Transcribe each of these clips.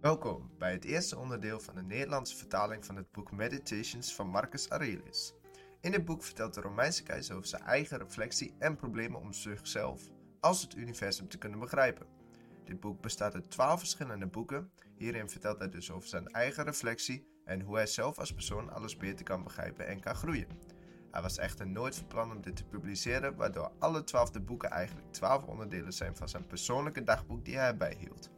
Welkom bij het eerste onderdeel van de Nederlandse vertaling van het boek Meditations van Marcus Aurelius. In dit boek vertelt de Romeinse keizer over zijn eigen reflectie en problemen om zichzelf als het universum te kunnen begrijpen. Dit boek bestaat uit twaalf verschillende boeken. Hierin vertelt hij dus over zijn eigen reflectie en hoe hij zelf als persoon alles beter kan begrijpen en kan groeien. Hij was echter nooit van plan om dit te publiceren, waardoor alle twaalf de boeken eigenlijk twaalf onderdelen zijn van zijn persoonlijke dagboek die hij bijhield.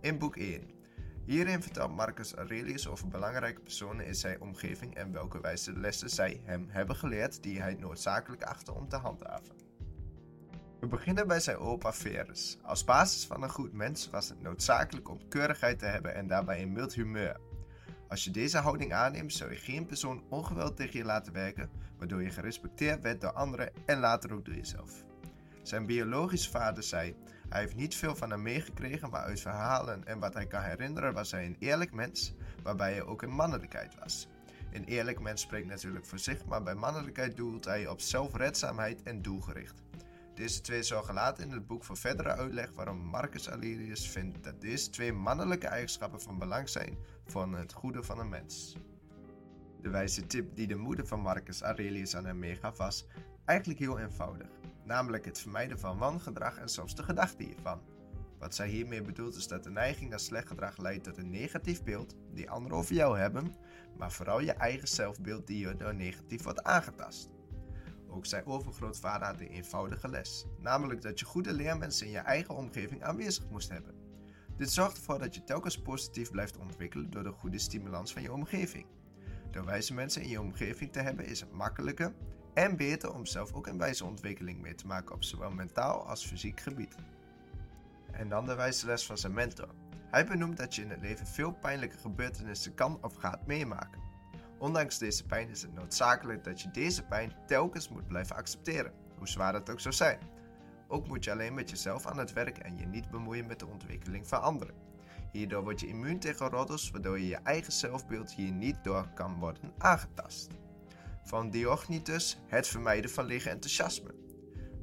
In boek 1. Hierin vertelt Marcus Aurelius over belangrijke personen in zijn omgeving en welke wijze lessen zij hem hebben geleerd die hij noodzakelijk achtte om te handhaven. We beginnen bij zijn opa Verus. Als basis van een goed mens was het noodzakelijk om keurigheid te hebben en daarbij een mild humeur. Als je deze houding aanneemt, zou je geen persoon ongeweld tegen je laten werken, waardoor je gerespecteerd werd door anderen en later ook door jezelf. Zijn biologische vader zei: Hij heeft niet veel van hem meegekregen, maar uit verhalen en wat hij kan herinneren was hij een eerlijk mens, waarbij hij ook een mannelijkheid was. Een eerlijk mens spreekt natuurlijk voor zich, maar bij mannelijkheid doelt hij op zelfredzaamheid en doelgericht. Deze twee zorgen later in het boek voor verdere uitleg waarom Marcus Aurelius vindt dat deze twee mannelijke eigenschappen van belang zijn voor het goede van een mens. De wijze tip die de moeder van Marcus Aurelius aan hem meegaf was eigenlijk heel eenvoudig, namelijk het vermijden van wangedrag en soms de gedachte hiervan. Wat zij hiermee bedoelt is dat de neiging naar slecht gedrag leidt tot een negatief beeld die anderen over jou hebben, maar vooral je eigen zelfbeeld die je door negatief wordt aangetast. Ook zijn overgrootvader een eenvoudige les, namelijk dat je goede leermensen in je eigen omgeving aanwezig moest hebben. Dit zorgt ervoor dat je telkens positief blijft ontwikkelen door de goede stimulans van je omgeving. Door wijze mensen in je omgeving te hebben is het makkelijker en beter om zelf ook een wijze ontwikkeling mee te maken op zowel mentaal als fysiek gebied. En dan de wijze les van zijn mentor. Hij benoemt dat je in het leven veel pijnlijke gebeurtenissen kan of gaat meemaken. Ondanks deze pijn is het noodzakelijk dat je deze pijn telkens moet blijven accepteren, hoe zwaar het ook zou zijn. Ook moet je alleen met jezelf aan het werk en je niet bemoeien met de ontwikkeling van anderen. Hierdoor word je immuun tegen roddels, waardoor je je eigen zelfbeeld hier niet door kan worden aangetast. Van Diognetus het vermijden van lege enthousiasme.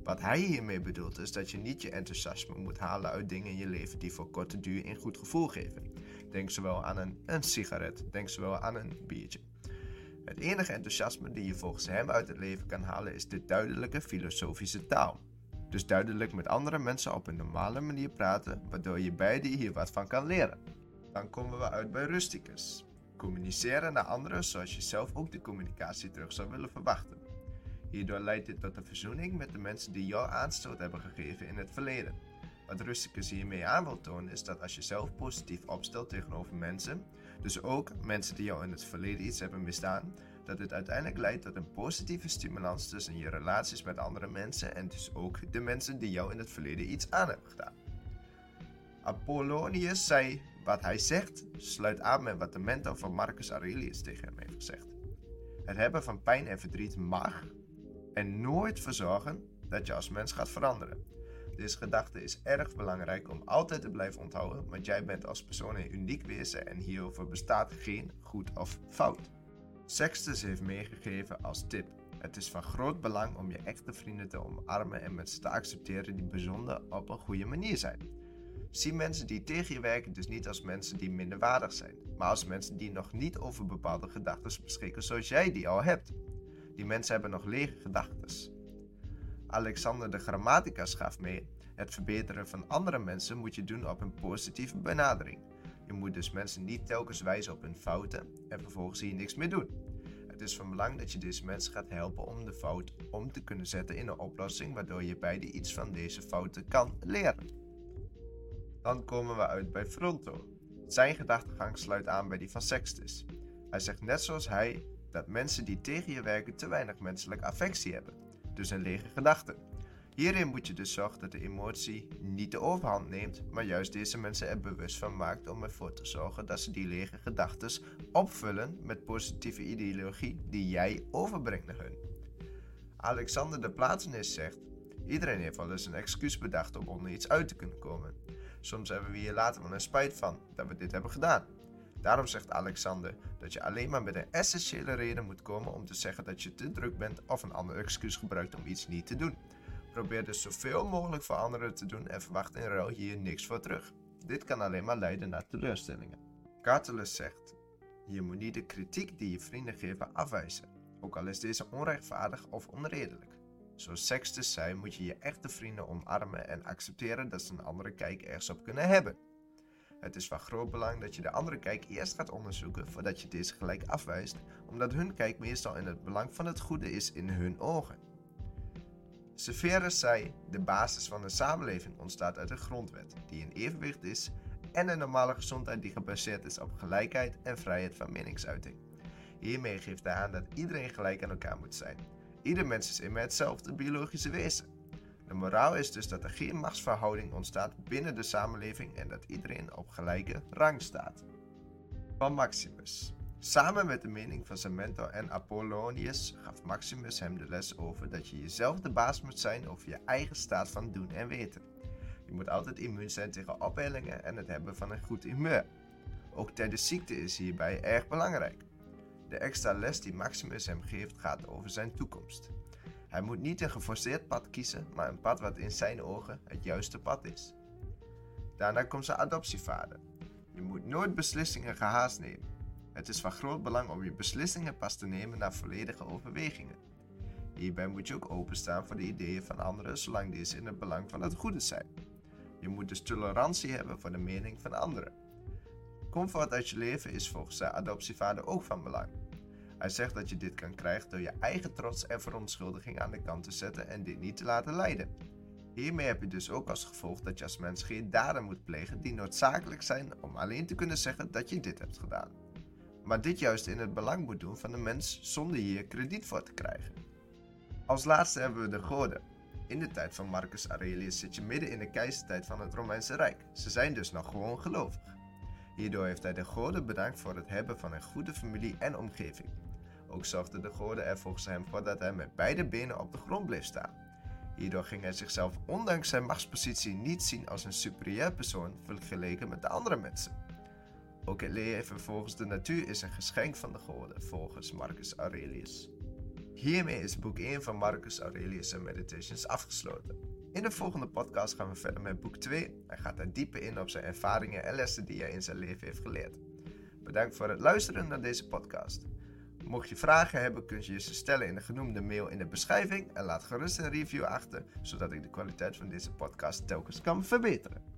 Wat hij hiermee bedoelt is dat je niet je enthousiasme moet halen uit dingen in je leven die voor korte duur een goed gevoel geven. Denk zowel aan een, een sigaret, denk zowel aan een biertje. Het enige enthousiasme die je volgens hem uit het leven kan halen is de duidelijke filosofische taal. Dus duidelijk met andere mensen op een normale manier praten, waardoor je beiden hier wat van kan leren. Dan komen we uit bij rusticus. Communiceren naar anderen zoals je zelf ook de communicatie terug zou willen verwachten. Hierdoor leidt dit tot een verzoening met de mensen die jou aanstoot hebben gegeven in het verleden. Wat Rusticus hiermee aan wil tonen is dat als je zelf positief opstelt tegenover mensen, dus ook mensen die jou in het verleden iets hebben misdaan, dat dit uiteindelijk leidt tot een positieve stimulans tussen je relaties met andere mensen en dus ook de mensen die jou in het verleden iets aan hebben gedaan. Apollonius zei: Wat hij zegt, sluit aan met wat de mentor van Marcus Aurelius tegen hem heeft gezegd. Het hebben van pijn en verdriet mag en nooit verzorgen dat je als mens gaat veranderen. Deze gedachte is erg belangrijk om altijd te blijven onthouden, want jij bent als persoon een uniek wezen en hierover bestaat geen goed of fout. Sextus heeft meegegeven als tip. Het is van groot belang om je echte vrienden te omarmen en met te accepteren die bijzonder op een goede manier zijn. Zie mensen die tegen je werken dus niet als mensen die minderwaardig zijn, maar als mensen die nog niet over bepaalde gedachten beschikken zoals jij die al hebt. Die mensen hebben nog lege gedachten. Alexander de Grammaticus gaf mee: het verbeteren van andere mensen moet je doen op een positieve benadering. Je moet dus mensen niet telkens wijzen op hun fouten en vervolgens hier niks meer doen. Het is van belang dat je deze mensen gaat helpen om de fout om te kunnen zetten in een oplossing, waardoor je beide iets van deze fouten kan leren. Dan komen we uit bij Fronto. Zijn gedachtegang sluit aan bij die van Sextus. Hij zegt net zoals hij dat mensen die tegen je werken te weinig menselijke affectie hebben, dus een lege gedachte. Hierin moet je dus zorgen dat de emotie niet de overhand neemt, maar juist deze mensen er bewust van maakt om ervoor te zorgen dat ze die lege gedachten opvullen met positieve ideologie die jij overbrengt naar hun. Alexander de Platonis zegt: Iedereen heeft wel eens een excuus bedacht om onder iets uit te kunnen komen. Soms hebben we hier later wel een spijt van dat we dit hebben gedaan. Daarom zegt Alexander dat je alleen maar met een essentiële reden moet komen om te zeggen dat je te druk bent of een ander excuus gebruikt om iets niet te doen. Probeer dus zoveel mogelijk voor anderen te doen en verwacht in ruil hier niks voor terug. Dit kan alleen maar leiden naar teleurstellingen. Catullus zegt: Je moet niet de kritiek die je vrienden geven afwijzen, ook al is deze onrechtvaardig of onredelijk. Zoals Sextus zei, moet je je echte vrienden omarmen en accepteren dat ze een andere kijk ergens op kunnen hebben. Het is van groot belang dat je de andere kijk eerst gaat onderzoeken voordat je deze gelijk afwijst, omdat hun kijk meestal in het belang van het goede is in hun ogen. Severus zei: De basis van een samenleving ontstaat uit een grondwet die in evenwicht is en een normale gezondheid die gebaseerd is op gelijkheid en vrijheid van meningsuiting. Hiermee geeft hij aan dat iedereen gelijk aan elkaar moet zijn. Ieder mens is immer hetzelfde biologische wezen. De moraal is dus dat er geen machtsverhouding ontstaat binnen de samenleving en dat iedereen op gelijke rang staat. Van Maximus. Samen met de mening van zijn mentor en Apollonius gaf Maximus hem de les over dat je jezelf de baas moet zijn over je eigen staat van doen en weten. Je moet altijd immuun zijn tegen opheldingen en het hebben van een goed humeur. Ook tijdens ziekte is hierbij erg belangrijk. De extra les die Maximus hem geeft gaat over zijn toekomst. Hij moet niet een geforceerd pad kiezen, maar een pad wat in zijn ogen het juiste pad is. Daarna komt zijn adoptievader. Je moet nooit beslissingen gehaast nemen. Het is van groot belang om je beslissingen pas te nemen na volledige overwegingen. Hierbij moet je ook openstaan voor de ideeën van anderen zolang deze in het belang van het goede zijn. Je moet dus tolerantie hebben voor de mening van anderen. Comfort uit je leven is volgens zijn adoptievader ook van belang. Hij zegt dat je dit kan krijgen door je eigen trots en verontschuldiging aan de kant te zetten en dit niet te laten leiden. Hiermee heb je dus ook als gevolg dat je als mens geen daden moet plegen die noodzakelijk zijn om alleen te kunnen zeggen dat je dit hebt gedaan. Maar dit juist in het belang moet doen van de mens zonder hier krediet voor te krijgen. Als laatste hebben we de goden. In de tijd van Marcus Aurelius zit je midden in de keizertijd van het Romeinse Rijk. Ze zijn dus nog gewoon gelovig. Hierdoor heeft hij de goden bedankt voor het hebben van een goede familie en omgeving. Ook zorgde de goden er volgens hem voor dat hij met beide benen op de grond bleef staan. Hierdoor ging hij zichzelf ondanks zijn machtspositie niet zien als een superieur persoon vergeleken met de andere mensen. Ook het leven volgens de natuur is een geschenk van de goden, volgens Marcus Aurelius. Hiermee is boek 1 van Marcus Aurelius Meditations afgesloten. In de volgende podcast gaan we verder met boek 2 en gaat daar dieper in op zijn ervaringen en lessen die hij in zijn leven heeft geleerd. Bedankt voor het luisteren naar deze podcast. Mocht je vragen hebben, kun je ze stellen in de genoemde mail in de beschrijving en laat gerust een review achter, zodat ik de kwaliteit van deze podcast telkens kan verbeteren.